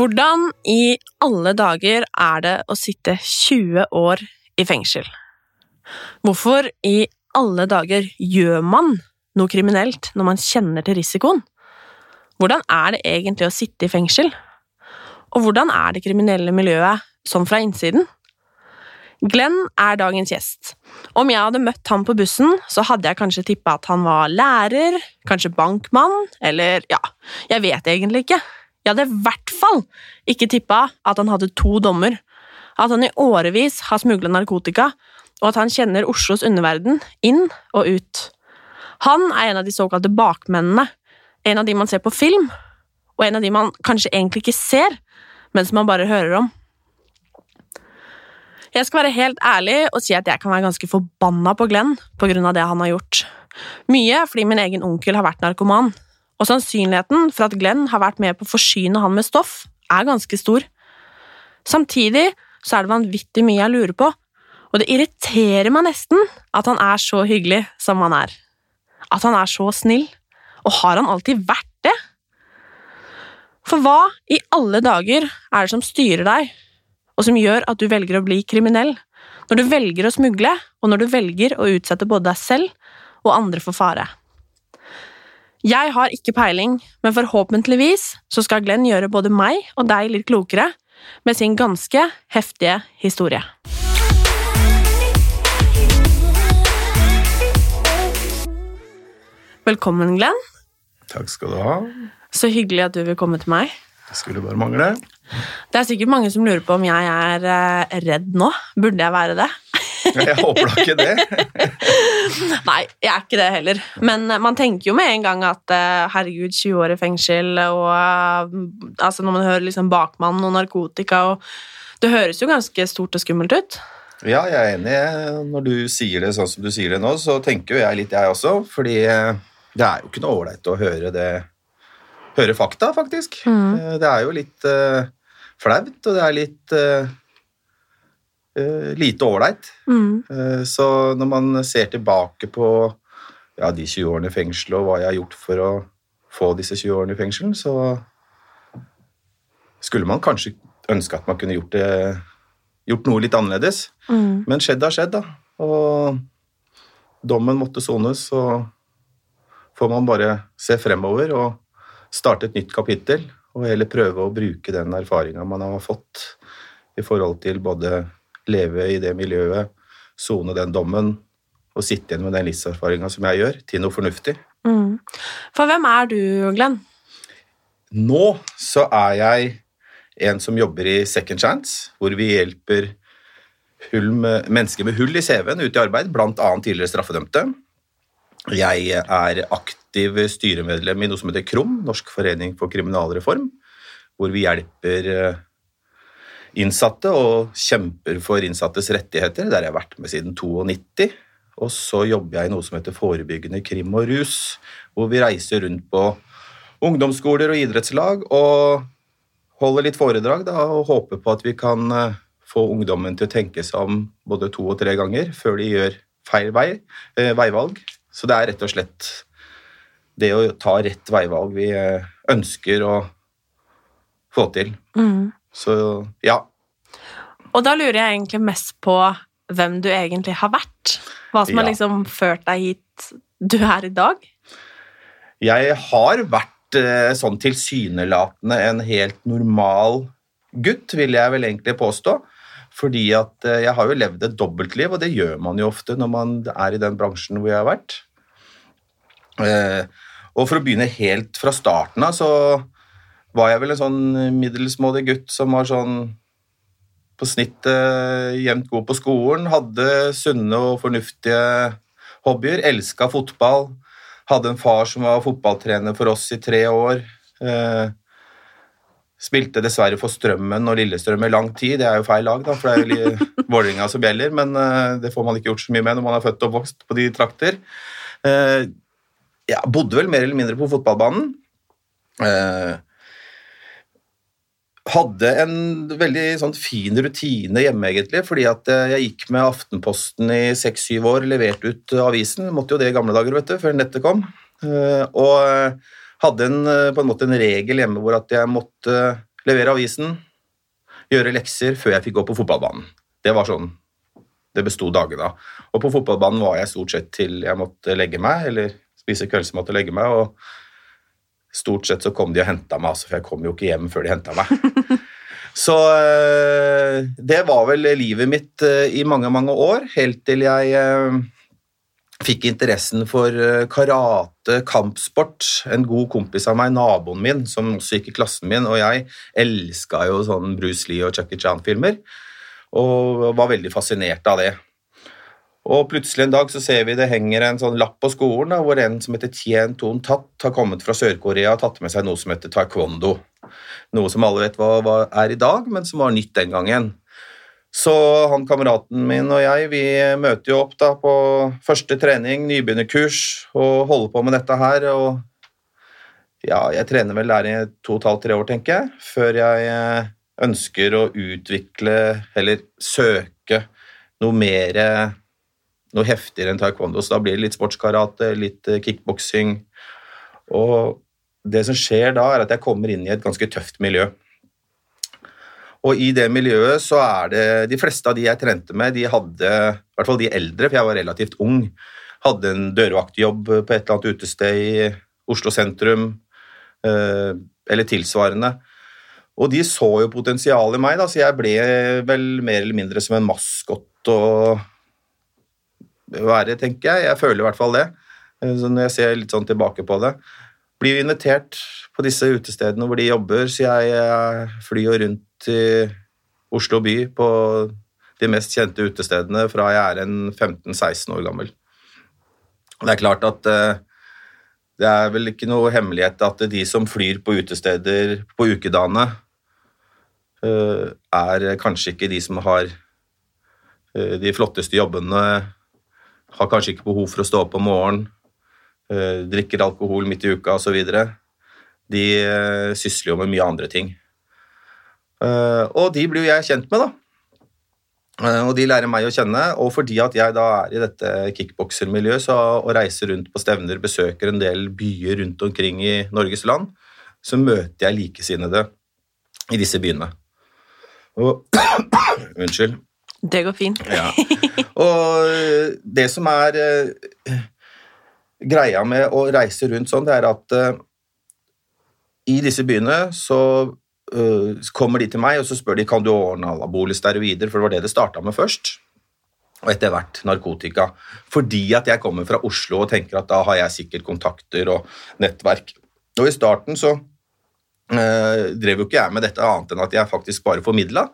Hvordan i alle dager er det å sitte 20 år i fengsel? Hvorfor i alle dager gjør man noe kriminelt når man kjenner til risikoen? Hvordan er det egentlig å sitte i fengsel? Og hvordan er det kriminelle miljøet sånn fra innsiden? Glenn er dagens gjest. Om jeg hadde møtt ham på bussen, så hadde jeg kanskje tippa at han var lærer, kanskje bankmann, eller ja, jeg vet egentlig ikke. Jeg hadde i hvert fall ikke tippa at han hadde to dommer, at han i årevis har smugla narkotika, og at han kjenner Oslos underverden inn og ut. Han er en av de såkalte bakmennene, en av de man ser på film, og en av de man kanskje egentlig ikke ser, men som man bare hører om. Jeg skal være helt ærlig og si at jeg kan være ganske forbanna på Glenn på grunn av det han har gjort. Mye fordi min egen onkel har vært narkoman, og sannsynligheten for at Glenn har vært med på å forsyne han med stoff, er ganske stor. Samtidig så er det vanvittig mye jeg lurer på, og det irriterer meg nesten at han er så hyggelig som han er. At han er så snill. Og har han alltid vært det? For hva i alle dager er det som styrer deg, og som gjør at du velger å bli kriminell, når du velger å smugle, og når du velger å utsette både deg selv og andre for fare? Jeg har ikke peiling, men forhåpentligvis så skal Glenn gjøre både meg og deg litt klokere med sin ganske heftige historie. Velkommen, Glenn. Takk skal du ha. Så hyggelig at du vil komme til meg. Det skulle bare mangle. Det er sikkert mange som lurer på om jeg er eh, redd nå. Burde jeg være det? Jeg håper da ikke det. Nei, jeg er ikke det heller. Men eh, man tenker jo med en gang at eh, herregud, 20 år i fengsel, og eh, altså når man hører liksom bakmann og narkotika og Det høres jo ganske stort og skummelt ut. Ja, jeg er enig. Når du sier det sånn som du sier det nå, så tenker jo jeg litt, jeg også. Fordi det er jo ikke noe ålreit å høre det Høre fakta, faktisk. Mm. Det er jo litt flaut, og det er litt lite ålreit. Mm. Eh, Så når man ser tilbake på ja, de 20 årene i fengsel og hva jeg har gjort for å få disse 20 årene i fengsel, så skulle man kanskje ønske at man kunne gjort, det, gjort noe litt annerledes. Mm. Men skjedd har skjedd, da. Og dommen måtte sones, så får man bare se fremover og starte et nytt kapittel, og heller prøve å bruke den erfaringa man har fått i forhold til både leve i det miljøet, sone den dommen og sitte igjen med den livserfaringa som jeg gjør, til noe fornuftig. Mm. For hvem er du, Glenn? Nå så er jeg en som jobber i Second Chance, hvor vi hjelper hull med, mennesker med hull i CV-en ut i arbeid, bl.a. tidligere straffedømte. Jeg er aktiv styremedlem i noe som heter KROM, Norsk forening for kriminalreform, hvor vi hjelper eh, innsatte og kjemper for innsattes rettigheter. Der jeg har vært med siden 92. Og så jobber jeg i noe som heter Forebyggende krim og rus, hvor vi reiser rundt på ungdomsskoler og idrettslag og holder litt foredrag da, og håper på at vi kan eh, få ungdommen til å tenke seg om både to og tre ganger før de gjør feil vei, eh, veivalg. Så det er rett og slett det å ta rett veivalg vi eh, ønsker å få til. Mm. Så ja. Og da lurer jeg egentlig mest på hvem du egentlig har vært? Hva som har liksom ført deg hit du er i dag? Jeg har vært eh, sånn tilsynelatende en helt normal gutt, vil jeg vel egentlig påstå. Fordi at eh, jeg har jo levd et dobbeltliv, og det gjør man jo ofte når man er i den bransjen hvor jeg har vært. Eh, og for å begynne helt fra starten av, så var jeg vel en sånn middelsmådig gutt som var sånn på snittet jevnt god på skolen, hadde sunne og fornuftige hobbyer, elska fotball, hadde en far som var fotballtrener for oss i tre år. Eh, spilte dessverre for Strømmen og Lillestrøm i lang tid. Det er jo feil lag, da, for det er jo Vålerenga som gjelder, men eh, det får man ikke gjort så mye med når man er født og vokst på de trakter. Eh, jeg bodde vel mer eller mindre på fotballbanen. Eh, hadde en veldig sånn fin rutine hjemme, egentlig, fordi at eh, jeg gikk med Aftenposten i seks-syv år, leverte ut avisen. Måtte jo det i gamle dager, vet du, før nettet kom. Eh, Og eh, hadde en, eh, på en måte en regel hjemme hvor at jeg måtte levere avisen, gjøre lekser, før jeg fikk gå på fotballbanen. Det var sånn det besto dagene av. Og på fotballbanen var jeg stort sett til jeg måtte legge meg, eller spise kveldsmat og legge meg, og stort sett så kom de og henta meg, altså, for jeg kom jo ikke hjem før de henta meg. Så eh, det var vel livet mitt eh, i mange, mange år, helt til jeg eh, fikk interessen for karate, kampsport. En god kompis av meg, naboen min, som også gikk i klassen min, og jeg elska jo sånn Bruce Lee og Chucky Chan-filmer, og var veldig fascinert av det. Og plutselig en dag så ser vi det henger en sånn lapp på skolen da, hvor en som heter Tien Ton Tat har kommet fra Sør-Korea og tatt med seg noe som heter taekwondo. Noe som alle vet hva, hva er i dag, men som var nytt den gangen. Så han kameraten min og jeg vi møter jo opp da på første trening, nybegynnerkurs, og holder på med dette her. og ja, Jeg trener vel der i to og et halvt, tre år, tenker jeg, før jeg eh, ønsker å utvikle, eller søke, noe mer noe heftigere enn taekwondo, så da blir det litt sportskarate, litt eh, kickboksing. Og det som skjer da, er at jeg kommer inn i et ganske tøft miljø. Og i det miljøet så er det De fleste av de jeg trente med, de hadde, i hvert fall de eldre, for jeg var relativt ung, hadde en dørvaktjobb på et eller annet utested i Oslo sentrum, eh, eller tilsvarende. Og de så jo potensial i meg, da, så jeg ble vel mer eller mindre som en maskot og være, tenker jeg. Jeg føler i hvert fall det, eh, så når jeg ser litt sånn tilbake på det. Blir invitert på disse utestedene hvor de jobber, så jeg eh, flyr rundt i Oslo by på de mest kjente utestedene fra jeg er en 15-16 år gammel. Det er klart at eh, det er vel ikke noe hemmelighet at de som flyr på utesteder på ukedagene, er kanskje ikke de som har de flotteste jobbene, har kanskje ikke behov for å stå opp om morgenen, eh, drikker alkohol midt i uka osv. De eh, sysler jo med mye andre ting. Eh, Og de blir jo jeg kjent med, da. Og de lærer meg å kjenne, og fordi at jeg da er i dette kickboksermiljøet og reiser rundt på stevner, besøker en del byer rundt omkring i Norges land, så møter jeg likesinnede i disse byene. Og Unnskyld. Det går fint. Ja. Og eh, det som er eh, greia med å reise rundt sånn, det er at eh, i disse byene så eh, kommer de til meg og så spør de kan du ordne anabole steroider, for det var det det starta med først. Og etter hvert narkotika. Fordi at jeg kommer fra Oslo og tenker at da har jeg sikkert kontakter og nettverk. Og i starten så drev jo ikke jeg med dette annet enn at jeg faktisk bare formidla.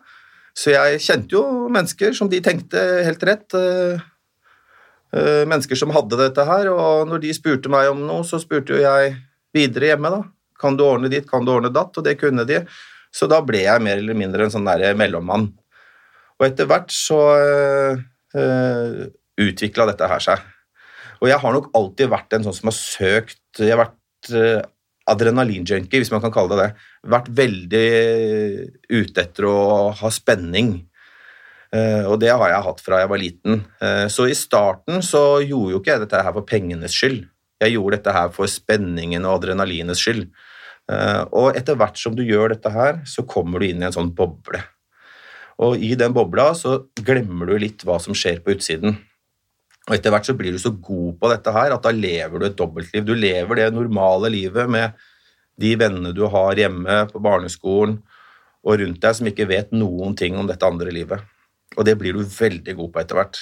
Så jeg kjente jo mennesker som de tenkte helt rett. eh, eh, mennesker som hadde dette her, og når de spurte meg om noe, så spurte jo jeg videre hjemme, da. Kan du ordne ditt, kan du ordne datt? Og det kunne de. Så da ble jeg mer eller mindre en sånn der mellommann. Og etter hvert så øh, utvikla dette her seg. Og jeg har nok alltid vært en sånn som har søkt Jeg har vært adrenalinjunkie, hvis man kan kalle det det. Vært veldig ute etter å ha spenning. Eh, og det har jeg hatt fra jeg var liten. Eh, så i starten så gjorde jo ikke jeg dette her for pengenes skyld. Jeg gjorde dette her for spenningen og adrenalinets skyld. Eh, og etter hvert som du gjør dette her, så kommer du inn i en sånn boble. Og i den bobla så glemmer du litt hva som skjer på utsiden. Og etter hvert så blir du så god på dette her at da lever du et dobbeltliv. Du lever det normale livet med de vennene du har hjemme på barneskolen og rundt deg som ikke vet noen ting om dette andre livet. Og det blir du veldig god på etter hvert.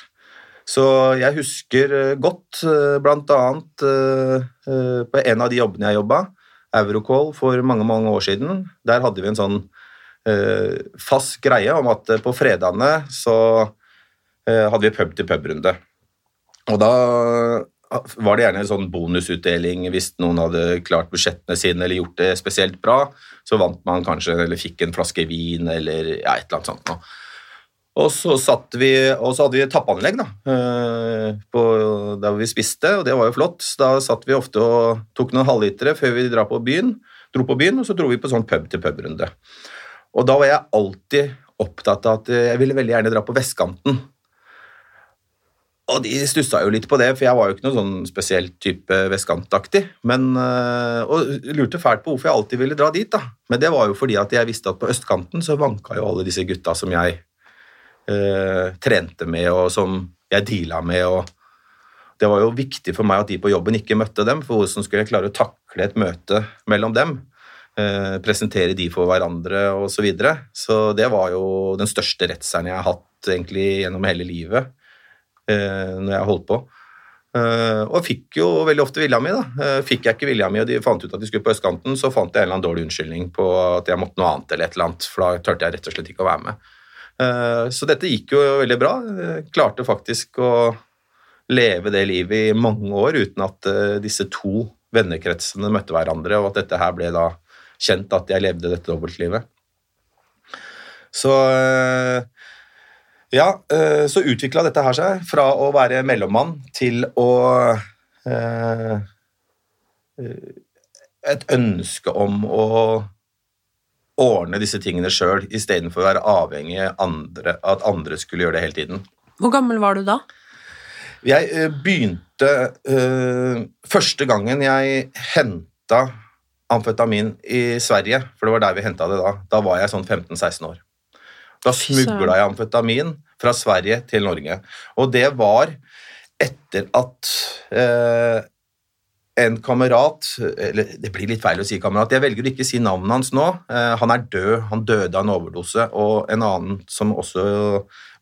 Så jeg husker eh, godt eh, blant annet eh, på en av de jobbene jeg jobba, Eurocall, for mange, mange år siden. Der hadde vi en sånn fast greie om at på fredagene så hadde vi pub-til-pub-runde. Og da var det gjerne en sånn bonusutdeling hvis noen hadde klart budsjettene sine eller gjort det spesielt bra. Så vant man kanskje eller fikk en flaske vin eller ja, et eller annet sånt noe. Og så, vi, og så hadde vi tappanlegg da, eh, på, der vi spiste, og det var jo flott. Da satt vi ofte og tok noen halvlitere før vi dro på byen, dro på byen, og så dro vi på sånn pub-til-pub-runde. Og da var jeg alltid opptatt av at jeg ville veldig gjerne dra på vestkanten. Og de stussa jo litt på det, for jeg var jo ikke noe sånn spesielt type vestkantaktig. Eh, og lurte fælt på hvorfor jeg alltid ville dra dit. da. Men det var jo fordi at jeg visste at på østkanten så vanka jo alle disse gutta som jeg eh, trente med, og som jeg deala med. og Det var jo viktig for meg at de på jobben ikke møtte dem, for hvordan skulle jeg klare å takle et møte mellom dem? Eh, presentere de for hverandre osv. Så, videre. så det var jo den største redselen jeg har hatt egentlig gjennom hele livet Eh, når jeg holdt på. Uh, og fikk jo veldig ofte vilja mi. da. Uh, fikk jeg ikke vilja mi, og de fant ut at de skulle på østkanten, så fant jeg en eller annen dårlig unnskyldning på at jeg måtte noe annet, eller et eller annet, for da turte jeg rett og slett ikke å være med. Uh, så dette gikk jo veldig bra. Jeg klarte faktisk å leve det livet i mange år uten at disse to vennekretsene møtte hverandre, og at dette her ble da kjent at jeg levde dette dobbeltlivet. Så ja, eh, så utvikla dette her seg fra å være mellommann til å eh, Et ønske om å ordne disse tingene sjøl istedenfor å være avhengig av at andre skulle gjøre det hele tiden. Hvor gammel var du da? Jeg eh, begynte Første gangen jeg henta amfetamin i Sverige, for det var der vi henta det da, da var jeg sånn 15-16 år. Da smugla jeg amfetamin fra Sverige til Norge. Og det var etter at eh, en kamerat eller Det blir litt feil å si kamerat. Jeg velger å ikke si navnet hans nå. Eh, han er død. Han døde av en overdose. Og en annen som også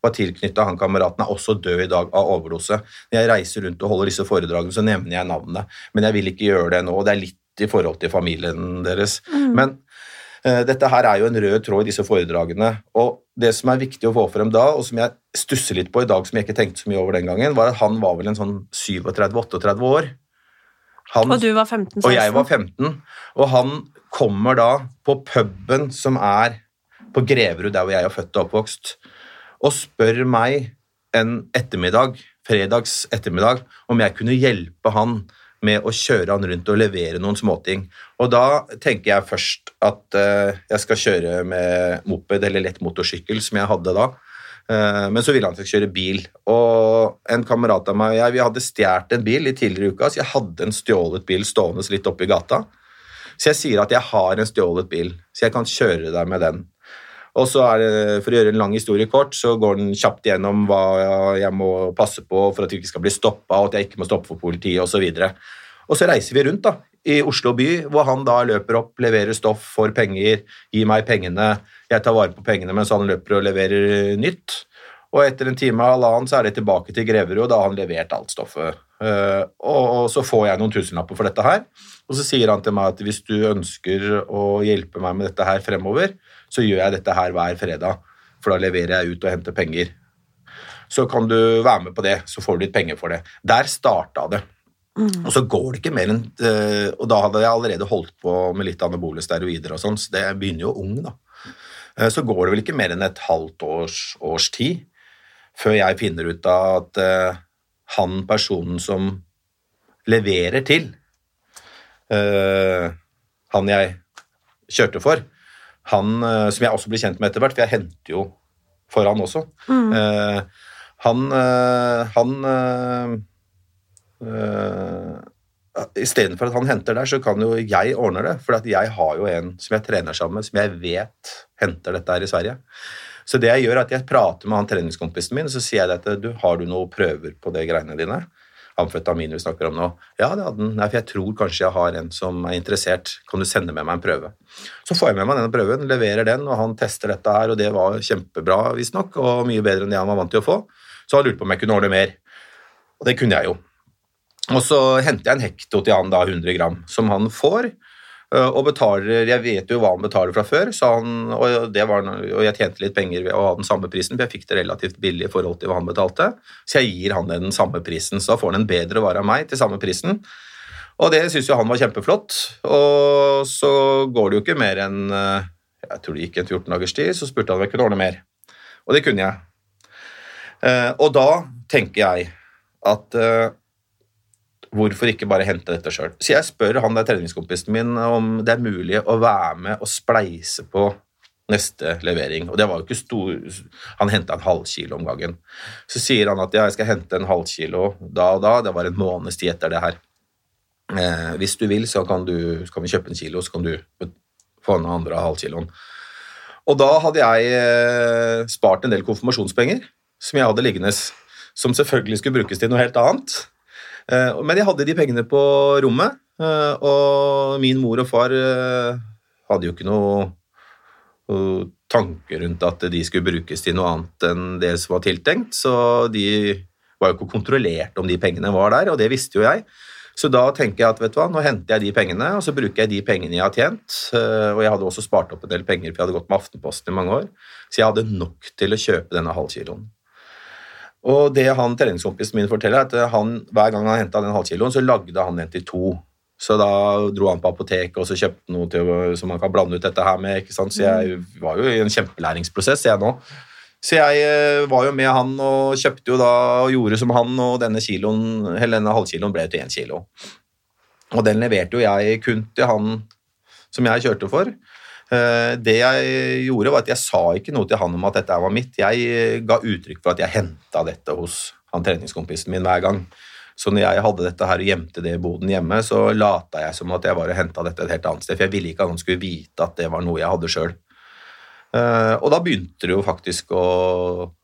var tilknytta han kameraten, er også død i dag av overdose. Når jeg reiser rundt og holder disse foredragene, så nevner jeg navnet. Men jeg vil ikke gjøre det nå. Det er litt i forhold til familien deres. Mm. Men dette her er jo en rød tråd i disse foredragene. og Det som er viktig å få frem da, og som jeg stusser litt på i dag, som jeg ikke tenkte så mye over den gangen, var at han var vel en sånn 37-38 år. Han, og du var 15-16? Og jeg var 15. Og han kommer da på puben som er på Greverud, der hvor jeg er født og oppvokst, og spør meg en ettermiddag, fredags ettermiddag om jeg kunne hjelpe han med å kjøre han rundt og levere noen småting. Og da tenker jeg først at uh, jeg skal kjøre med moped eller lett motorsykkel, som jeg hadde da. Uh, men så ville han ikke kjøre bil. Og en kamerat av meg og jeg vi hadde stjålet en bil i tidligere uka, så jeg hadde en stjålet bil stående litt oppe i gata. Så jeg sier at jeg har en stjålet bil, så jeg kan kjøre deg med den. Og så er det, For å gjøre en lang historie kort, så går den kjapt gjennom hva jeg må passe på for at jeg ikke skal bli stoppa, og at jeg ikke må stoppe for politiet osv. Og, og så reiser vi rundt da, i Oslo by, hvor han da løper opp, leverer stoff, får penger, gir meg pengene, jeg tar vare på pengene mens han løper og leverer nytt. Og etter en time og halvannen så er det tilbake til Greverud, og da har han levert alt stoffet. Uh, og, så får jeg noen tusenlapper for dette her. Og så sier han til meg at hvis du ønsker å hjelpe meg med dette her fremover, så gjør jeg dette her hver fredag, for da leverer jeg ut og henter penger. Så kan du være med på det, så får du litt penger for det. Der starta det. Mm. Og så går det ikke mer enn eh, Og da hadde jeg allerede holdt på med litt anabole steroider og sånn, så det begynner jo ung, da. Eh, så går det vel ikke mer enn et halvt års, års tid før jeg finner ut av at uh, han personen som leverer til uh, han jeg kjørte for, han uh, som jeg også blir kjent med etter hvert, for jeg henter jo for han også mm. Han, han Istedenfor at han henter der, så kan jo jeg ordne det. For jeg har jo en som jeg trener sammen med, som jeg vet henter dette her i Sverige. Så det jeg gjør, er at jeg prater med han treningskompisen min, og så sier jeg at du, har du noen prøver på de greiene dine? Amfetamin vi snakker om nå. Ja, det hadde den. Nei, for jeg tror kanskje jeg har en som er interessert. Kan du sende med meg en prøve? Så får jeg med meg denne prøven, leverer den, og han tester dette her, og det var kjempebra, visstnok, og mye bedre enn det han var vant til å få. Så han lurte på om jeg kunne ordne mer. Og det kunne jeg jo. Og så henter jeg en hekto til han, da, 100 gram, som han får. Øh, Og betaler, Jeg vet jo hva han betaler fra før, han, og, var, og jeg tjente litt penger ved å ha den samme prisen, for jeg fikk det relativt billig i forhold til hva han betalte. Så jeg gir han den samme prisen, så da får han en bedre vare av meg til samme prisen. Og det syns jo han var kjempeflott. Og så går det jo ikke mer enn øh, jeg tror det gikk en 14 dagers tid, så spurte han om jeg kunne ordne mer. Og det kunne jeg. Eh, Og da tenker jeg at eh, hvorfor ikke bare hente dette sjøl? Så jeg spør han der treningskompisen min om det er mulig å være med og spleise på neste levering. Og det var jo ikke stor Han henta en halvkilo om gangen. Så sier han at ja, jeg skal hente en halvkilo da og da. Det var en måneds tid etter det her. Eh, hvis du vil, så kan, du, så kan vi kjøpe en kilo, så kan du få den andre halvkiloen. Og da hadde jeg eh, spart en del konfirmasjonspenger som jeg hadde liggende, som selvfølgelig skulle brukes til noe helt annet. Eh, Men jeg hadde de pengene på rommet, eh, og min mor og far eh, hadde jo ikke noe tanke rundt at de skulle brukes til noe annet enn det som var tiltenkt, så de var jo ikke kontrollert om de pengene var der, og det visste jo jeg. Så da tenker jeg at vet du hva, nå henter jeg de pengene, og så bruker jeg de pengene jeg har tjent. Og jeg hadde også spart opp en del penger, for jeg hadde gått med Aftenposten i mange år. Så jeg hadde nok til å kjøpe denne halvkiloen. Og det han treningskompisen min forteller, er at han, hver gang han henta den halvkiloen, så lagde han en til to. Så da dro han på apoteket og så kjøpte noe til, som man kan blande ut dette her med. ikke sant? Så jeg var jo i en kjempelæringsprosess, jeg nå. Så jeg eh, var jo med han og kjøpte jo da og gjorde som han, og denne, kiloen, eller denne halvkiloen ble til én kilo. Og den leverte jo jeg kun til han som jeg kjørte for. Eh, Det jeg gjorde, var at jeg sa ikke noe til han om at dette var mitt. Jeg eh, ga uttrykk for at jeg henta dette hos han treningskompisen min hver gang. Så når jeg hadde dette her og gjemte det i boden hjemme, så lata jeg som at jeg var og henta dette et helt annet sted, for jeg ville ikke at han skulle vite at det var noe jeg hadde sjøl. Og da begynte det jo faktisk å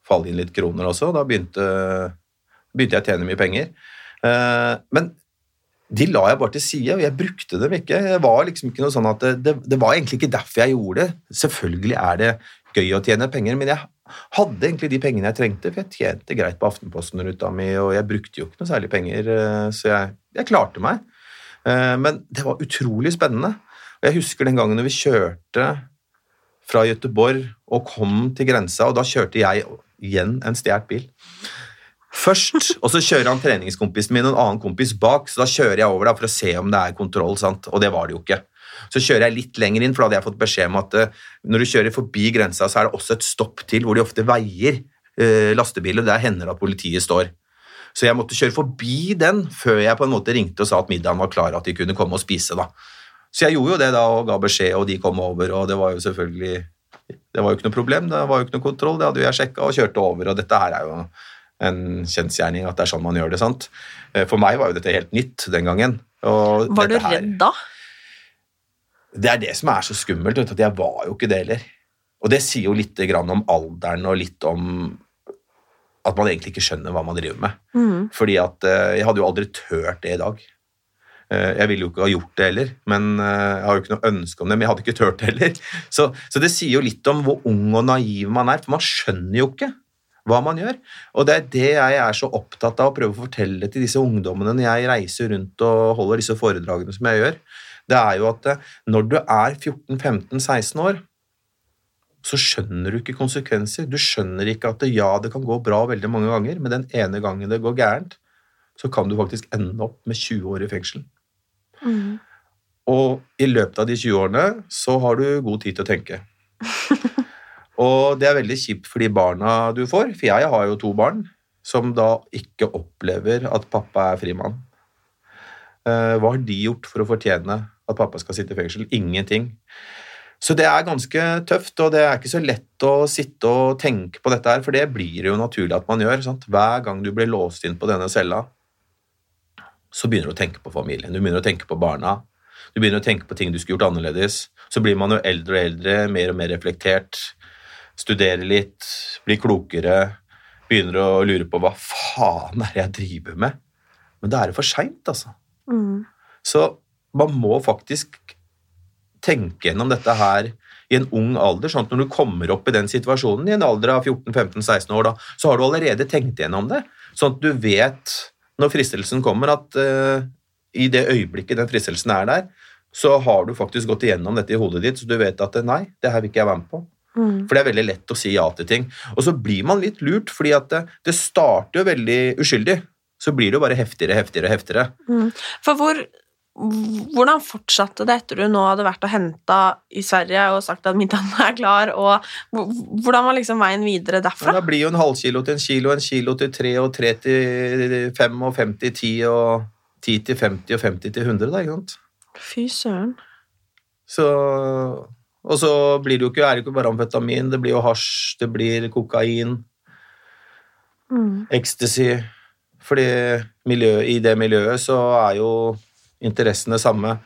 falle inn litt kroner også. Da begynte, begynte jeg å tjene mye penger. Eh, Men de la jeg bare til side, og jeg brukte dem ikke. Det var liksom ikke noe sånn at det, det, var egentlig ikke derfor jeg gjorde det. Selvfølgelig er det gøy å tjene penger, men jeg hadde egentlig de pengene jeg trengte, for jeg tjente greit på Aftenposten-ruta mi, og jeg brukte jo ikke noe særlig penger, eh, så jeg, jeg klarte meg. Eh, Men det var utrolig spennende. Og jeg husker den gangen vi kjørte fra Gøteborg og kom til grensa, og da kjørte jeg igjen en stjålet bil. Først, og så kjører han treningskompisen min og en annen kompis bak, så da kjører jeg over da for å se om det er kontroll, sant? og det var det jo ikke. Så kjører jeg litt lenger inn, for da hadde jeg fått beskjed om at uh, når du kjører forbi grensa, så er det også et stopp til hvor de ofte veier uh, lastebiler, der hender det at politiet står. Så jeg måtte kjøre forbi den før jeg på en måte ringte og sa at middagen var klar, at de kunne komme og spise. da. Så jeg gjorde jo det da og ga beskjed, og de kom over, og det var jo selvfølgelig Det var jo ikke noe problem, det var jo ikke noe kontroll, det hadde jo jeg sjekka og kjørte over, og dette her er jo en kjensgjerning at det er sånn man gjør det, sant. Eh, For meg var jo dette helt nytt den gangen. Og Var du her- redd da? det er det som er så skummelt, vet at jeg var jo ikke det heller. Og det sier jo litt grann om alderen og litt om at man egentlig ikke skjønner hva man driver med. Mm. Fordi at eh, jeg hadde jo aldri tørt det i dag. Eh, jeg ville jo ikke ha gjort det heller, men jeg har jo ikke noe ønske om det, men jeg hadde ikke tørt det heller. Så, så det sier jo litt om hvor ung og naiv man er, for man skjønner jo ikke hva man gjør. Og det er det jeg er så opptatt av å prøve å fortelle til disse ungdommene når jeg reiser rundt og holder disse foredragene som jeg gjør. Det er jo at eh, når du er 14-15-16 år, så skjønner du ikke konsekvenser. Du skjønner ikke at ja, det kan gå bra veldig mange ganger, men den ene gangen det går gærent, så kan du faktisk ende opp med 20 år i fengsel. Mm. Og i løpet av de 20 årene så har du god tid til å tenke. Og det er veldig kjipt for de barna du får, for jeg har jo to barn som da ikke opplever at pappa er frimann. Eh, Hva har de gjort for å fortjene at pappa skal sitte i fengsel? Ingenting. Så det er ganske tøft, og det er ikke så lett å sitte og tenke på dette her, for det blir det jo naturlig at man gjør. Sant? Hver gang du blir låst inn på denne cella, så begynner du å tenke på familien. Du begynner å tenke på barna. Du begynner å tenke på ting du skulle gjort annerledes. Så blir man jo eldre og eldre, mer og mer reflektert. Studerer litt, blir klokere, begynner å lure på hva faen er det jeg driver med? Men da er det for seint, altså. Mm. Så man må faktisk tenke gjennom dette her i en ung alder, sånn at når du kommer opp i den situasjonen i en alder av 14-15-16 år, da, så har du allerede tenkt gjennom det. Sånn at du vet når fristelsen kommer, at uh, i det øyeblikket den fristelsen er der, så har du faktisk gått igjennom dette i hodet ditt, så du vet at nei, det her vil ikke jeg være med på. Mm. For det er veldig lett å si ja til ting. Og så blir man litt lurt, fordi at det, det starter jo veldig uskyldig. Så blir det jo bare heftigere, heftigere, heftigere. Mm. For hvor hvordan fortsatte det etter du nå hadde vært og henta i Sverige og sagt at middagen er klar, og hvordan var liksom veien videre derfra? da blir jo en halvkilo til en kilo, en kilo til tre, og tre til fem, og fem til ti, og ti til 50, og 50 til 100, da, ikke sant? Fy søren. Så, og så blir det jo ikke, er det ikke bare amfetamin, det blir jo hasj, det blir kokain, Mm. ecstasy, fordi miljø, i det miljøet så er jo interessene samme.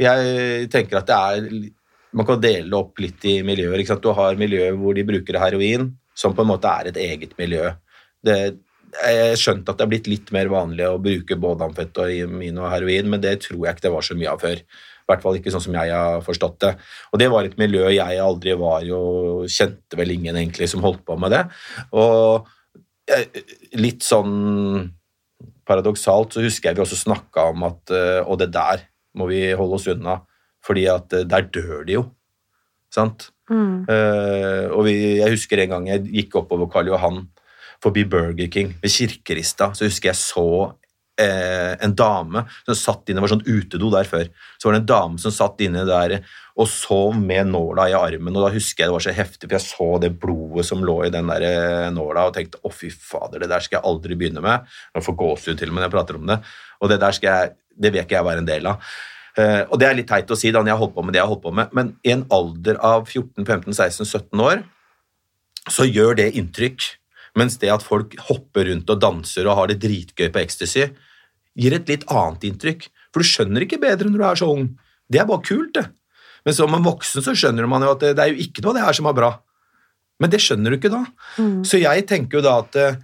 Jeg tenker at det er, man kan dele det opp litt i miljøer, ikke sant? Du har miljøer hvor de bruker heroin, som på en måte er et eget miljø. Det, jeg skjønte at det er blitt litt mer vanlig å bruke både amfetamin og heroin, men det tror jeg ikke det var så mye av før. I hvert fall ikke sånn som jeg har forstått det. Og det var et miljø jeg aldri var i, og kjente vel ingen egentlig som holdt på med det. Og litt sånn paradoksalt så husker jeg vi også snakka om at eh, Og det der må vi holde oss unna, fordi at eh, der dør de jo. Sant? Mm. Uh, og vi, jeg husker en gang jeg gikk oppover Karl Johan forbi Burger King ved Kirkerista, så husker jeg så eh, en dame som satt inne, det var sånn utedo der før, så var det en dame som satt inne der og sov med nåla i armen, og da husker jeg det var så heftig, for jeg så det blodet som lå i den der eh, nåla, og tenkte, å fy fader, det der skal jeg aldri begynne med. Jeg får gåsehud til og med når jeg prater om det, og det der skal jeg, det vil ikke jeg være en del av. Eh, og det er litt teit å si da når jeg har holdt på med det jeg har holdt på med, men i en alder av 14, 15, 16, 17 år, så gjør det inntrykk, mens det at folk hopper rundt og danser og har det dritgøy på ecstasy, gir et litt annet inntrykk. For du skjønner ikke bedre når du er så ung. Det er bare kult, det. Men som en voksen så skjønner man jo at det, det er jo ikke noe av det her som er bra. Men det skjønner du ikke da. Så jeg tenker jo da at eh,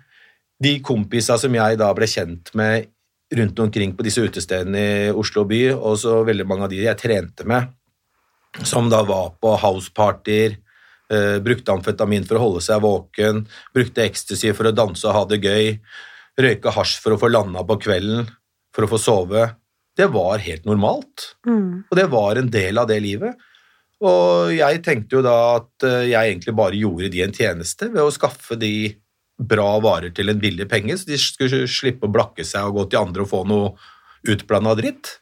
de kompisa som jeg da ble kjent med rundt omkring på disse utestedene i Oslo by, og så veldig mange av de jeg trente med, som da var på housepartyer, eh, brukte amfetamin for å holde seg våken, brukte ecstasy for å danse og ha det gøy, røyka hasj for å få landa på kvelden, for å få sove. Det var helt normalt. Mm. Og det var en del av det livet. Og jeg tenkte jo da at eh, jeg egentlig bare gjorde de en tjeneste ved å skaffe de bra varer til en billig penge, så de skulle slippe å blakke seg og gå til andre og få noe utblanda dritt.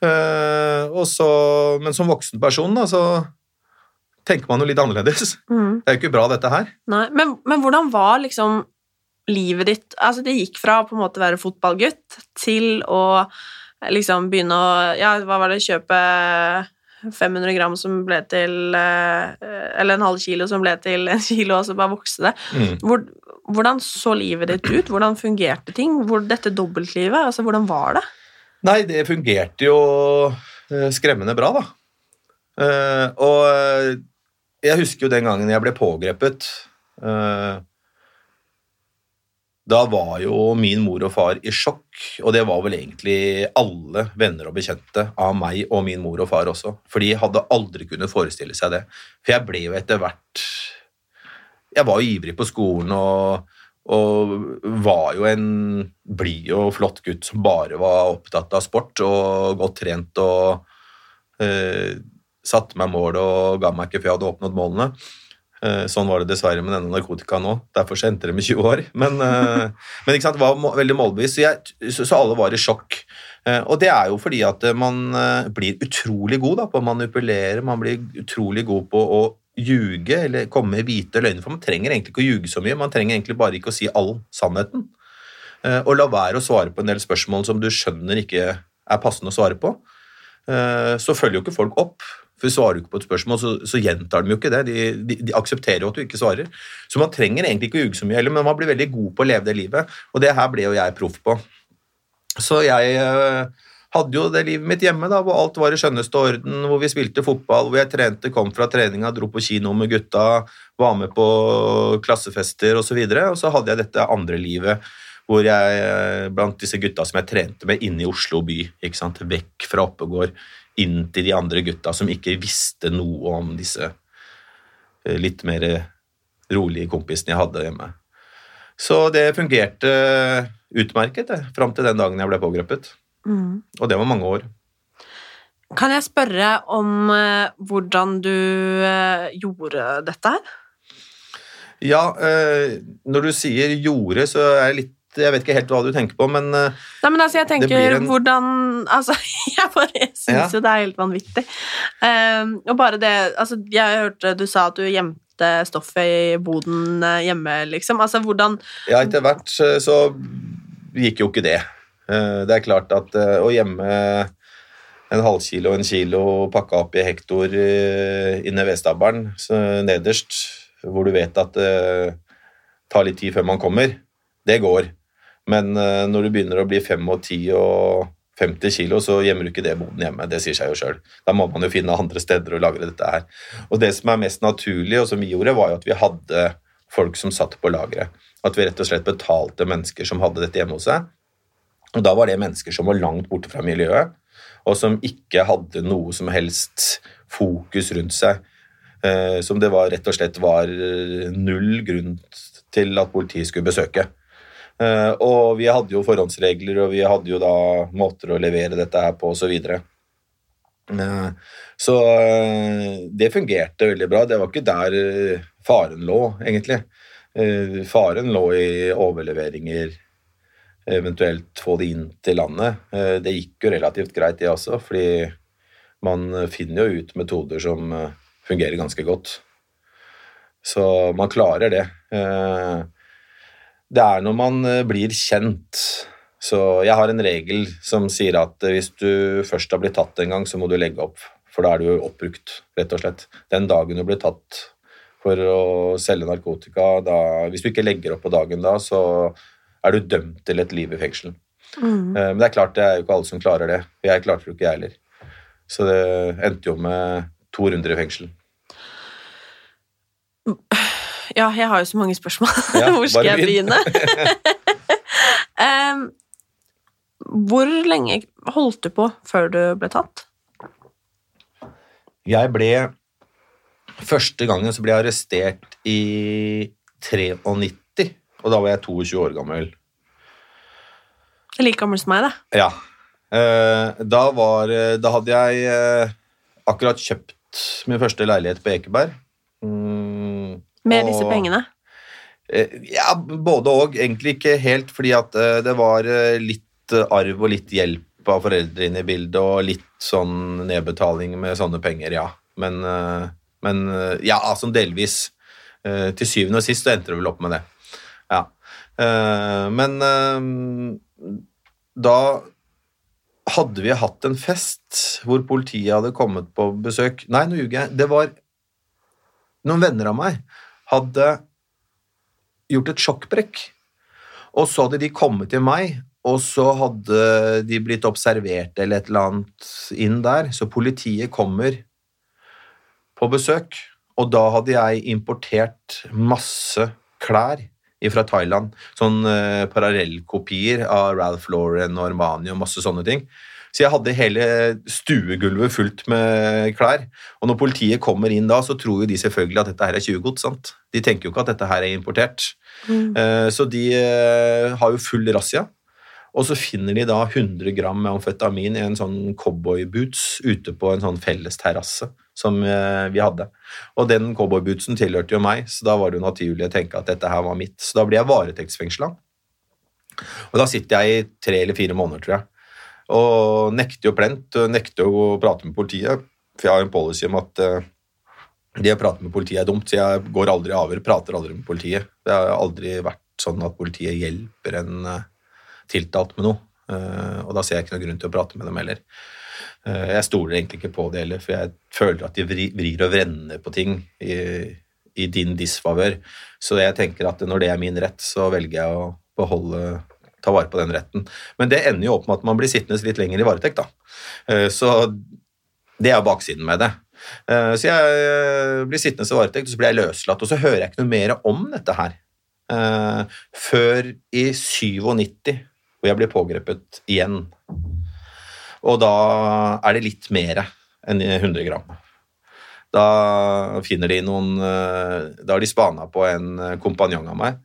Eh, og så, men som voksen person da, så tenker man jo litt annerledes. Mm. Det er jo ikke bra, dette her. Nei, men, men hvordan var liksom livet ditt Altså, det gikk fra å på en måte være fotballgutt til å liksom begynne å Ja, hva var det, kjøpe 500 gram som ble til eh, Eller en halv kilo som ble til en kilo, og så bare vokste det. Mm. Hvor, hvordan så livet ditt ut? Hvordan fungerte ting? Hvor, dette dobbeltlivet, altså hvordan var det? Nei, det fungerte jo eh, skremmende bra, da. Eh, og jeg husker jo den gangen jeg ble pågrepet. Da var jo min mor og far i sjokk, og det var vel egentlig alle venner og bekjente av meg og min mor og far også. For de hadde aldri kunnet forestille seg det. For jeg ble jo etter hvert Jeg var jo ivrig på skolen og og var jo en blid og flott gutt som bare var opptatt av sport og godt trent og øh, satte meg mål og ga meg ikke før jeg hadde oppnådd målene. Eh, sånn var det dessverre med denne narkotika nå. Derfor endte det med 20 år. Men, eh, men det var veldig målbevisst, så, så, så alle var i sjokk. Eh, og det er jo fordi at man blir utrolig god da, på å manipulere, man blir utrolig god på å ljuge eller komme med hvite løgner, for man trenger egentlig ikke å ljuge så mye, man trenger egentlig bare ikke å si all sannheten. Og la være å svare på en del spørsmål som du skjønner ikke er passende å svare på. Så følger jo ikke folk opp. For svarer du ikke på et spørsmål, så, så gjentar de jo ikke det. De, de, de aksepterer jo at du ikke svarer. Så man trenger egentlig ikke å ljuge så mye heller, men man blir veldig god på å leve det livet. Og det her ble jo jeg proff på. Så jeg eh, hadde jo det livet mitt hjemme, da, hvor alt var i skjønneste orden, hvor vi spilte fotball, hvor jeg trente, kom fra treninga, dro på kino med gutta, var med på klassefester osv. Og, så videre, og så hadde jeg dette andre livet hvor jeg eh, blant disse gutta som jeg trente med inne i Oslo by, ikke sant, vekk fra Oppegård, inn til de andre gutta som ikke visste noe om disse eh, litt mer rolige kompisene jeg hadde hjemme. Så det fungerte utmerket det, fram til den dagen jeg ble pågrepet. Mm. Og det var mange år. Kan jeg spørre om eh, hvordan du eh, gjorde dette her? Ja, eh, når du sier 'gjorde', så er jeg litt Jeg vet ikke helt hva du tenker på, men eh, Nei, men altså, jeg tenker en- hvordan Altså, jeg bare syns Ja. jo det er helt vanvittig. Um, og bare det Altså, jeg hørte du sa at du gjemte stoffet i boden eh, hjemme, liksom. Altså, hvordan ja, etter hvert så gikk jo ikke det. Det er klart at å gjemme en halvkilo og en kilo pakka opp i hektor inne ved vedstabberen nederst, hvor du vet at det tar litt tid før man kommer, det går. Men eh, når du begynner å bli 5 og 10 og 50 kilo, så gjemmer du ikke det boden hjemme. Det sier seg jo sjøl. Da må man jo finne andre steder å lagre dette her. Og det som er mest naturlig, og som vi gjorde, var jo at vi hadde folk som satt på lageret. At vi rett og slett betalte mennesker som hadde dette hjemme hos seg. Og da var det mennesker som var langt borte fra miljøet, og som ikke hadde noe som helst fokus rundt seg. Eh, som det var rett og slett var eh, null grunn til at politiet skulle besøke. Eh, og vi hadde jo forhåndsregler, og vi hadde jo da måter å levere dette her på, osv. Så, så eh, det fungerte veldig bra. Det var ikke der eh, faren lå, egentlig. Eh, Faren lå i overleveringer, eventuelt få det inn til landet. Eh, Det gikk jo relativt greit, det også, fordi man finner jo ut metoder som eh, fungerer ganske godt. Så man klarer det. Det er når man eh, blir kjent. Så jeg har en regel som sier at eh, hvis du først har blitt tatt en gang, så må du legge opp. For da er du oppbrukt, rett og slett. Den dagen du blir tatt for å selge narkotika, da, hvis du ikke legger opp på dagen da, så er du dømt til et liv i fengsel. Mm. Eh, Men det er klart det er jo ikke alle som klarer det. Jeg klarte det jo ikke, jeg heller. Så det endte jo med to runder i fengsel. Ja, jeg har jo så mange spørsmål. Ja, Hvor skal jeg begynn. begynne? um, hvor lenge holdt du på før du ble tatt? Jeg ble Første gangen så ble jeg arrestert i 93, og da var jeg 22 år gammel. Like gammel som meg, da. Ja. Eh, Da, var, da hadde jeg eh, akkurat kjøpt min første leilighet på Ekeberg. Mm, Med og- disse pengene. Eh, Ja, både og. Egentlig ikke helt, fordi at eh, det var eh, litt arv og litt hjelp av foreldrene i bildet, og litt sånn nedbetaling med sånne penger, ja. Men, men ja, altså delvis. Til syvende og sist så endte det vel opp med det. Ja. Men da hadde vi hatt en fest hvor politiet hadde kommet på besøk Nei, nå ljuger jeg. Det var noen venner av meg hadde gjort et sjokkbrekk. Og så hadde de kommet til meg, og så hadde de blitt observert eller et eller annet inn der. Så politiet kommer på besøk, og da hadde jeg importert masse klær fra Thailand. Sånn eh, parallellkopier av Ralph Lauren og Armani og masse sånne ting. Så jeg hadde hele stuegulvet fullt med klær. Og når politiet kommer inn da, så tror jo de selvfølgelig at dette her er tjuvgods. De tenker jo ikke at dette her er importert. Mm. Så de eh, har jo full razzia. Og så finner de da 100 gram med amfetamin i en sånn cowboyboots ute på en sånn felles terrasse som eh, vi hadde. Og den cowboybootsen tilhørte jo meg, så da var det jo naturlig å tenke at dette her var mitt. Så da blir jeg varetektsfengsla. Og da sitter jeg i tre eller fire måneder, tror jeg. Og nekter jo plent, nekter å prate med politiet. For jeg har en policy om at eh, det å prate med politiet er dumt, så jeg går aldri over, prater aldri med politiet. Det har aldri vært sånn at politiet hjelper en eh, tiltalt med noe. Eh, og da ser jeg ikke noen grunn til å prate med dem heller. Jeg stoler egentlig ikke på det heller, for jeg føler at de vrir og vrenner på ting i, i din disfavør. Så jeg tenker at når det er min rett, så velger jeg å beholde ta vare på den retten. Men det ender jo opp med at man blir sittende litt lenger i varetekt, da. Eh, Så det er baksiden med det. Eh, Så jeg eh, blir sittende i varetekt, og så blir jeg løslatt, og så hører jeg ikke noe mer om dette her. Før i 97, hvor jeg blir pågrepet igjen. Og da er det litt mer enn 100 gram. Da finner de noen Da har de spana på en kompanjong av meg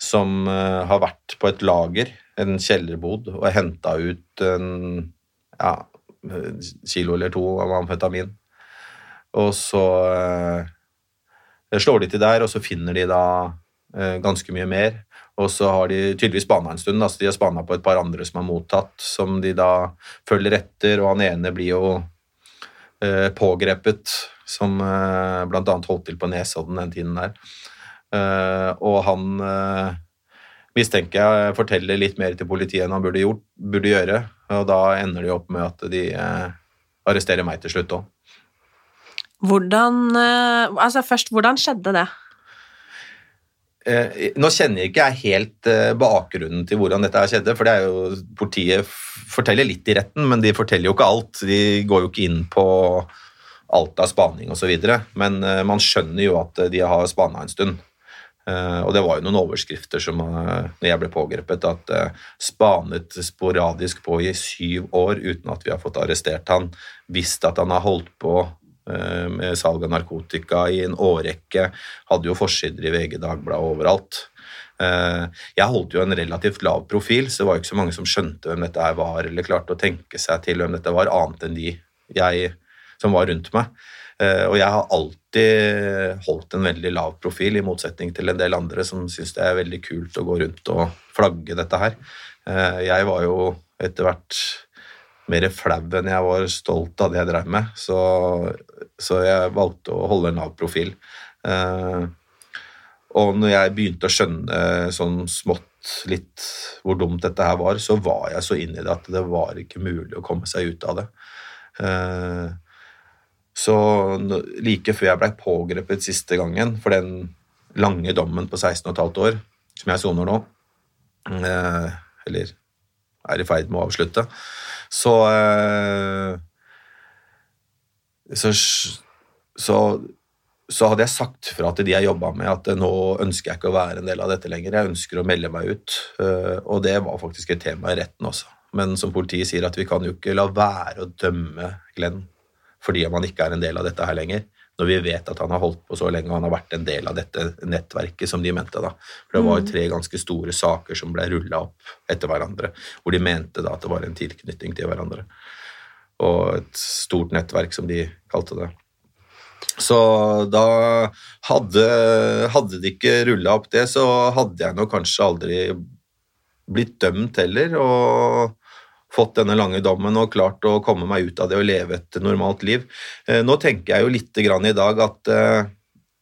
som eh, har vært på et lager, en kjellerbod, og henta ut en ja, kilo eller to av amfetamin. Og så eh, slår de til der, og så finner de da eh, ganske mye mer. Og så har de tydeligvis spana en stund. Altså de har spana på et par andre som har mottatt, som de da følger etter, og han ene blir jo eh, pågrepet, som eh, annet holdt til på Nesodden den tiden der. Eh, og han eh, mistenker jeg forteller litt mer til politiet enn han burde, gjort, burde gjøre, og da ender de opp med at de eh, arresterer meg til slutt òg. Hvordan eh, Altså, først, hvordan skjedde det? Eh, nå kjenner jeg ikke jeg helt eh, bakgrunnen til hvordan dette skjedde, for det er jo, politiet forteller litt i retten, men de forteller jo ikke alt. De går jo ikke inn på alt av spaning osv., men eh, man skjønner jo at de har spana en stund. Eh, og det var jo noen overskrifter som, eh, når jeg ble pågrepet, at eh, spanet sporadisk på i syv år uten at vi har fått arrestert han, visst at han har holdt på med salg av narkotika i en årrekke, hadde jo forsider i VG Dagbladet overalt. Jeg holdt jo en relativt lav profil, så det var jo ikke så mange som skjønte hvem dette her var, eller klarte å tenke seg til hvem dette var, annet enn de jeg, som var rundt meg. Eh, Og jeg har alltid holdt en veldig lav profil, i motsetning til en del andre som syns det er veldig kult å gå rundt og flagge dette her. Eh, Jeg var jo etter hvert mer flau enn jeg var stolt av det jeg drev med, så, så jeg valgte å holde en lav profil. Eh, og når jeg begynte å skjønne sånn smått litt hvor dumt dette her var, så var jeg så inn i det at det var ikke mulig å komme seg ut av det. Eh, så like før jeg ble pågrepet siste gangen for den lange dommen på 16,5 år, som jeg soner nå, eh, eller er i ferd med å avslutte, så eh, så, så så hadde jeg sagt fra til de jeg jobba med, at nå ønsker jeg ikke å være en del av dette lenger. Jeg ønsker å melde meg ut. Eh, Og det var faktisk et tema i retten også. Men som politiet sier, at vi kan jo ikke la være å dømme Glenn fordi man ikke er en del av dette her lenger. Når vi vet at han har holdt på så lenge og han har vært en del av dette nettverket, som de mente da. For det var jo tre ganske store saker som ble rulla opp etter hverandre, hvor de mente da at det var en tilknytning til hverandre. Og et stort nettverk, som de kalte det. Så da hadde, hadde de ikke rulla opp det, så hadde jeg nok kanskje aldri blitt dømt heller, og fått denne lange dommen og klart å komme meg ut av det og leve et normalt liv. Eh, Nå tenker jeg jo litt grann i dag at eh,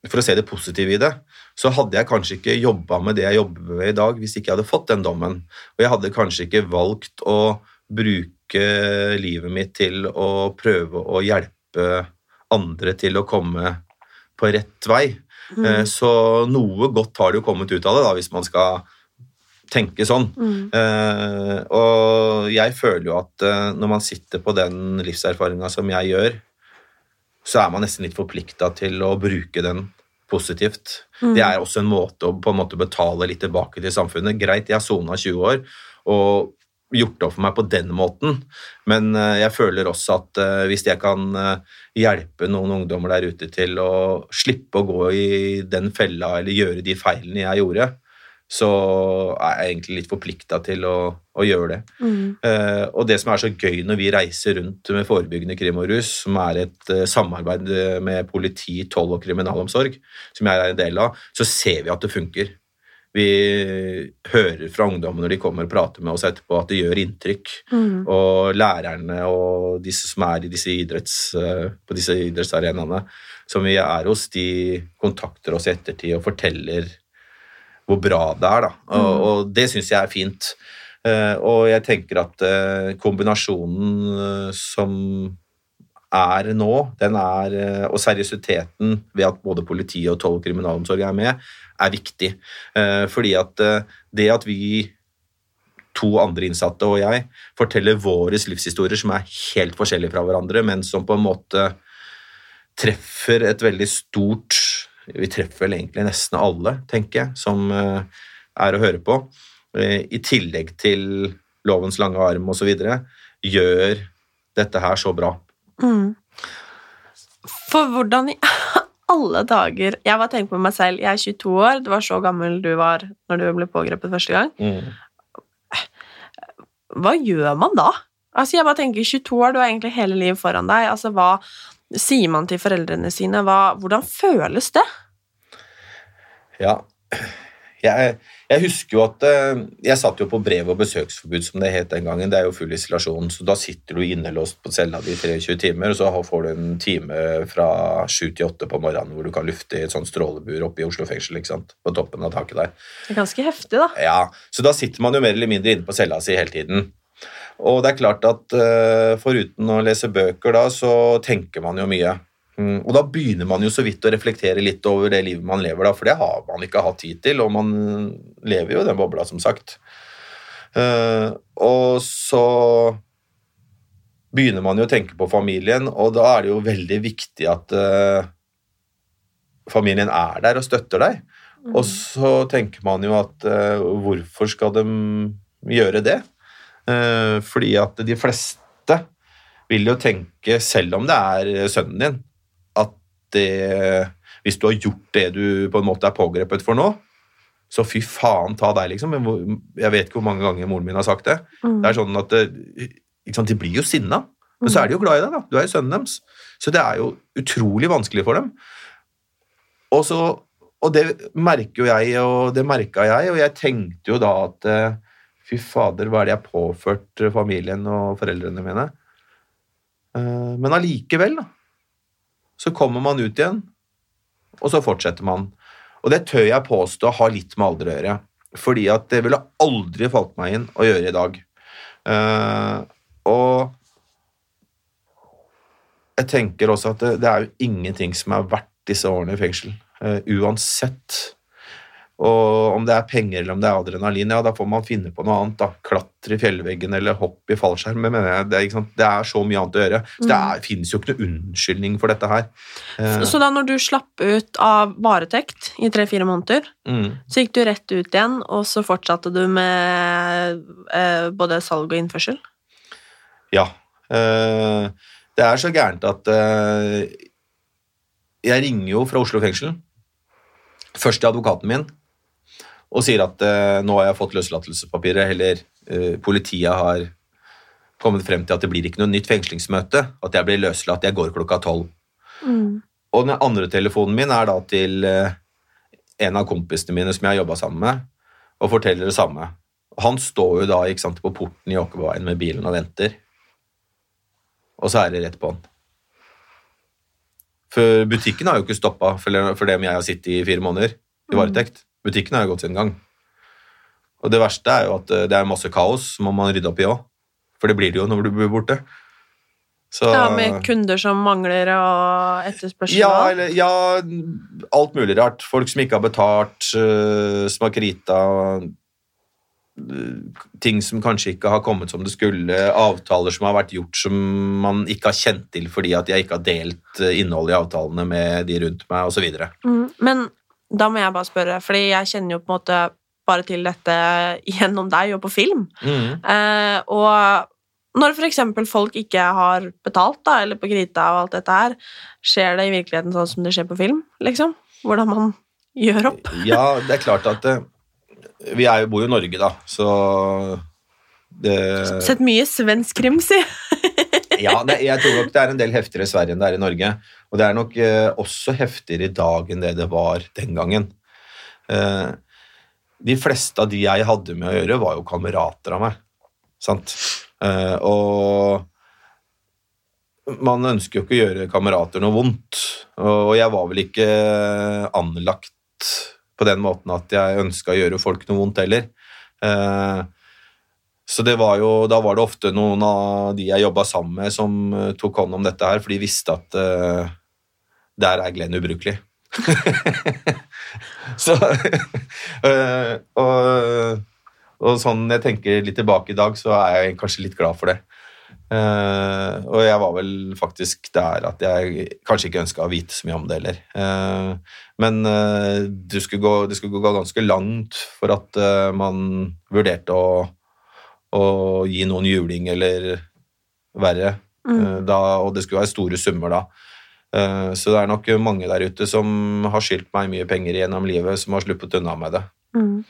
for å se det positive i det, så hadde jeg kanskje ikke jobba med det jeg jobber med i dag hvis ikke jeg hadde fått den dommen. Og jeg hadde kanskje ikke valgt å bruke livet mitt til å prøve å hjelpe andre til å komme på rett vei. Mm. Så noe godt har det jo kommet ut av det, da, hvis man skal tenke sånn. Eh, og jeg føler jo at eh, når man sitter på den livserfaringa som jeg gjør, så er man nesten litt forplikta til å bruke den positivt. Det er også en måte å på en måte betale litt tilbake til samfunnet. Greit, jeg har sona 20 år og gjort det opp for meg på den måten, men eh, jeg føler også at hvis jeg kan hjelpe noen ungdommer der ute til å slippe å gå i den fella eller gjøre de feilene jeg gjorde, så er jeg egentlig litt forplikta til å, å gjøre det. Eh, og det som er så gøy når vi reiser rundt med forebyggende krim og rus, som er et eh, samarbeid eh, med politi, toll og kriminalomsorg, som jeg er en del av, så ser vi at det funker. Vi hører fra ungdommen når de kommer og prater med oss etterpå, at det gjør inntrykk. Og lærerne og disse som er i disse idretts, på disse idrettsarenaene som vi er hos, de kontakter oss i ettertid og forteller hvor bra det er. Da. Og, og det syns jeg er fint. Eh, og jeg tenker at eh, kombinasjonen eh, som er nå, den er, og seriøsiteten ved at både politiet og tolv kriminalomsorg er med, er viktig. Fordi at det at vi to andre innsatte og jeg forteller våre livshistorier som er helt forskjellige fra hverandre, men som på en måte treffer et veldig stort Vi treffer vel egentlig nesten alle, tenker jeg, som eh, er å høre på. Eh, I tillegg til Lovens lange arm osv. gjør dette her så bra. Mm. For hvordan i alle dager Jeg bare tenker på meg selv, jeg er 22 år, du var så gammel du var når du ble pågrepet første gang. Mm. Hva gjør man da? Altså, jeg bare tenker 22 år, du har egentlig hele livet foran deg. Altså, hva sier man til foreldrene sine? Hva, hvordan føles det? Ja, jeg, jeg husker jo at eh, jeg satt jo på brev- og besøksforbud, som det het den gangen. Det er jo full isolasjon, så da sitter du innelåst på cella di i 23 timer, og så får du en time fra 7 til 8 på morgenen hvor du kan lufte i et sånt strålebur oppe i Oslo fengsel, ikke sant? på toppen av taket der. Det er ganske heftig, da. Ja, Så da sitter man jo mer eller mindre inne på cella si hele tiden. Og det er klart at uh, foruten å lese bøker, da, så tenker man jo mye. Mm, og da begynner man jo så vidt å reflektere litt over det livet man lever, da, for det har man ikke hatt tid til, og man lever jo i den bobla, som sagt. Uh, og så begynner man jo å tenke på familien, og da er det jo veldig viktig at uh, familien er der og støtter deg. Og så tenker man jo at hvorfor skal de gjøre det? Uh, fordi at de fleste vil jo tenke, selv om det er sønnen din, at det, hvis du har gjort det du på en måte er pågrepet for nå, så fy faen ta deg, liksom. Jeg vet ikke hvor mange ganger moren min har sagt det. Mm. Det er sånn at ikke sant, De blir jo sinna, men så er de jo glad i deg. da. Du er jo sønnen deres. Så det er jo utrolig vanskelig for dem. Og, så, og det merker jo jeg, og det merka jeg, og jeg tenkte jo da at eh, fy fader, hva er det jeg har påført familien og foreldrene mine? Eh, Men allikevel, da, så kommer man ut igjen, og så fortsetter man. Og det tør jeg påstå har litt med alder å gjøre, fordi at det ville aldri falt meg inn å gjøre i dag. Eh, og jeg tenker også at det, er jo ingenting som er verdt disse årene i fengsel, eh, uansett. Og om det er penger eller om det er adrenalin, ja, da får man finne på noe annet. da. Klatre i fjellveggen eller hoppe i fallskjerm. Men det, det er så mye annet å gjøre. Så det er, finnes jo ikke noe unnskyldning for dette her. Eh, Så da når du slapp ut av varetekt i tre-fire måneder, mm. så gikk du rett ut igjen, og så fortsatte du med eh, både salg og innførsel? Ja. Eh, det er så gærent at eh, Jeg ringer jo fra Oslo fengsel. Først til advokaten min og sier at eh, nå har jeg fått løslatelsespapiret, eller eh, politiet har kommet frem til at det blir ikke noe nytt fengslingsmøte, at jeg blir løslatt, jeg går klokka tolv. Og den andre telefonen min er da til eh, en av kompisene mine som jeg har jobba sammen med, og forteller det samme. Han står jo da sant, på porten i Åkerveien med bilen og venter. Og så er det rett på han. For butikken har jo ikke stoppa for det om jeg har sittet i fire måneder i varetekt. Butikken har jo gått sin gang. Og det verste er jo at eh, det er masse kaos som må man rydde opp i òg. For det blir det jo når du blir borte. Så, Ja, med kunder som mangler og etterspørsel? ja, eller, ja, alt mulig rart. Folk som ikke har betalt, uh, som har krita øh, Ting som kanskje ikke har kommet som det skulle. Avtaler som har vært gjort som man ikke har kjent til fordi at jeg ikke har delt innholdet i avtalene med de rundt meg, osv. Mm, men da må jeg bare spørre, fordi jeg kjenner jo på en måte bare til dette gjennom deg og på film. Mm. Eh, og når eksempel folk ikke har betalt, da, eller på krita og alt dette her, skjer det i virkeligheten sånn som det skjer på film, liksom? Hvordan man gjør opp? Ja, det er klart at eh, Vi er bor jo i Norge, da, så det Sett mye svensk krim, si. Ja, det, jeg tror nok det er en del heftigere i Sverige enn det er i Norge. Og det er nok eh, også heftigere i dag enn det det var den gangen. Eh, de fleste av de jeg hadde med å gjøre, var jo kamerater av meg. Sant? Eh, og man ønsker jo ikke å gjøre kamerater noe vondt. Og jeg var vel ikke anlagt på den måten at jeg ønska å gjøre folk noe vondt heller. Så var jo, da var det ofte noen av de jeg jobba sammen med, som tok hånd om dette her, for de visste at der er Glenn ubrukelig. så øh, og, Og sånn jeg tenker litt tilbake i dag, så er jeg kanskje litt glad for det. Uh, og jeg var vel faktisk der at jeg kanskje ikke ønska å vite så mye om det heller. Uh, men uh, det, skulle gå, det skulle gå ganske langt for at man vurderte å, å gi noen juling eller verre. Eh, da, og det skulle være store summer da. Eh, så det er nok mange der ute som har skyldt meg mye penger gjennom livet, som har sluppet unna med det. Mm.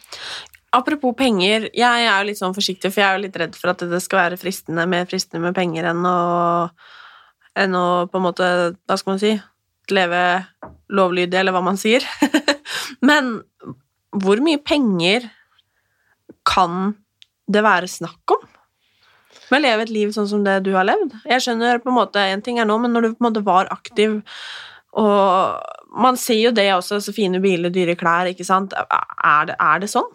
Apropos penger, jeg er jo litt sånn forsiktig, for jeg er jo litt redd for at det skal være fristende, mer fristende med penger enn å, enn å på en måte, hva skal man si, leve lovlydig, eller hva man sier. Men hvor mye penger kan det være snakk om? Med å leve et liv sånn som det du har levd? Jeg skjønner på en måte, en ting er nå, men når du på en måte var aktiv og man ser jo det også, så fine biler, dyre klær, ikke sant? Er det, er det sånn?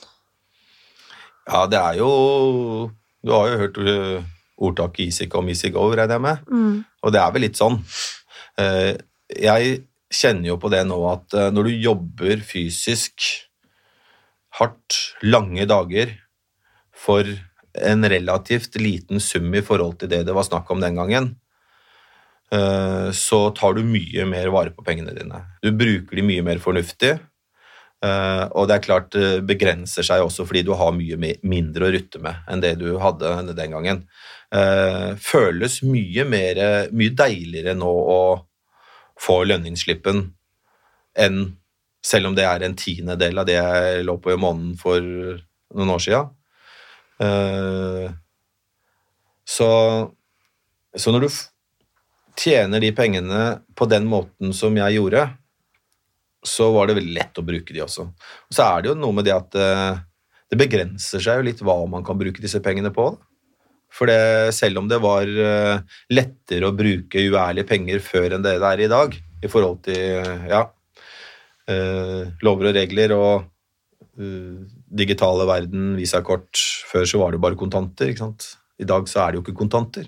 Ja, det er jo Du har jo hørt uh, ordtaket 'easy come, easy go', regner jeg med. Mm. Og det er vel litt sånn. Eh, Jeg kjenner jo på det nå at eh, når du jobber fysisk hardt, lange dager, for en relativt liten sum i forhold til det det var snakk om den gangen, eh, så tar du mye mer vare på pengene dine. Du bruker de mye mer fornuftig, eh, og det er klart det begrenser seg også fordi du har mye mindre å rutte med enn det du hadde den gangen. Eh, Føles mye, mer, mye deiligere nå å få lønningsslippen enn selv om det er en tiendedel av det jeg lå på i måneden for noen år siden. Eh, Så, så når du tjener de pengene på den måten som jeg gjorde, så var det veldig lett å bruke de også. Og så er det jo noe med det at eh, det begrenser seg jo litt hva man kan bruke disse pengene på. For det, selv om det var eh, lettere å bruke uærlige penger før enn det det er i dag, i forhold til ja, lover og regler og digitale verden, visakort Før så var det bare kontanter. ikke sant? I dag så er det jo ikke kontanter.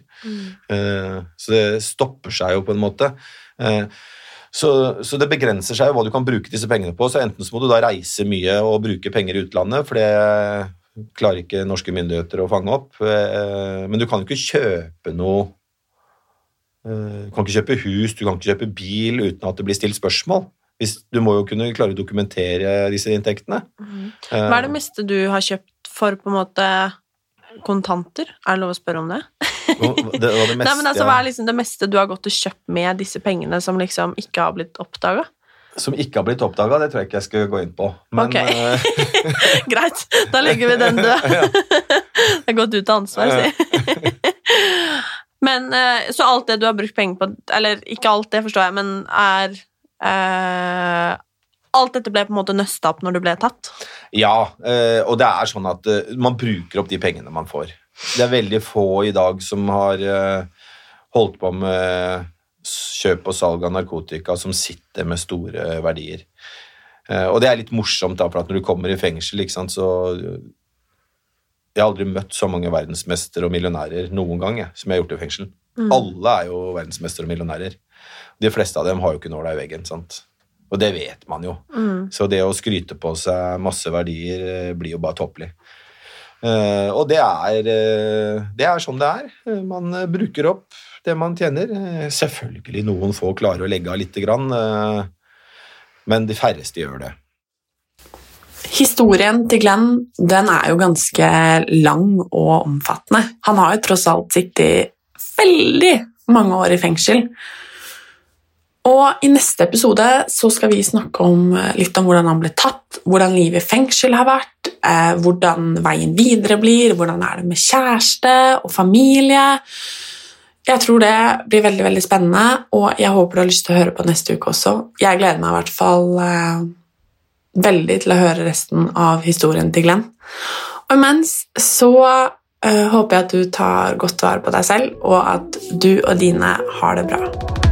Eh, så det stopper seg jo på en måte. Eh, så, så det begrenser seg jo hva du kan bruke disse pengene på. Så enten så må du da reise mye og bruke penger i utlandet, for det klarer ikke norske myndigheter å fange opp. Eh, Men du kan jo ikke kjøpe noe eh, Du kan ikke kjøpe hus, du kan ikke kjøpe bil uten at det blir stilt spørsmål. Du må jo kunne klare å dokumentere disse inntektene. Mm. Hva er det meste du har kjøpt for på en måte kontanter? Er det lov å spørre om det? det var det meste, Nei, men altså, Hva er liksom det meste du har gått og kjøpt med disse pengene som liksom ikke har blitt oppdaga? Som ikke har blitt oppdaga, det tror jeg ikke jeg skal gå inn på. Men, Ok. eh, Greit, da legger vi den død. Det er gått ut av ansvar, si. Men eh, Så alt det du har brukt penger på Eller ikke alt, det forstår jeg, men er eh, Alt dette ble på en måte nøsta opp når du ble tatt? Ja, eh, og det er sånn at eh, man bruker opp de pengene man får. Det er veldig få i dag som har holdt på med kjøp og salg av narkotika som sitter med store verdier. Og det er litt morsomt, da, for at når du kommer i fengsel, sant, så Jeg har aldri møtt så mange verdensmestere og millionærer noen gang jeg, som jeg har gjort i fengsel. Alle er jo verdensmestere og millionærer. De fleste av dem har jo ikke nåla i veggen. sant? Og det vet man jo. Så det å skryte på seg masse verdier eh, blir jo bare tåpelig. Uh, og det er, uh, det er sånn det er. Eh, Man uh, bruker opp det man tjener. Eh, selvfølgelig noen få klarer å legge av lite grann, eh, men de færreste gjør det. Historien til Glenn den er jo ganske lang og omfattende. Han har jo tross alt sittet veldig mange år i fengsel. Og i neste episode så skal vi snakke om eh, litt om hvordan han ble tatt, hvordan livet i fengsel har vært, eh, hvordan veien videre blir, hvordan er det med kjæreste og familie. Jeg tror det blir veldig veldig spennende, og jeg håper du har lyst til å høre på neste uke også. Jeg gleder meg i hvert fall eh, veldig til å høre resten av historien til Glenn. Og imens så eh, håper jeg at du tar godt vare på deg selv, og at du og dine har det bra.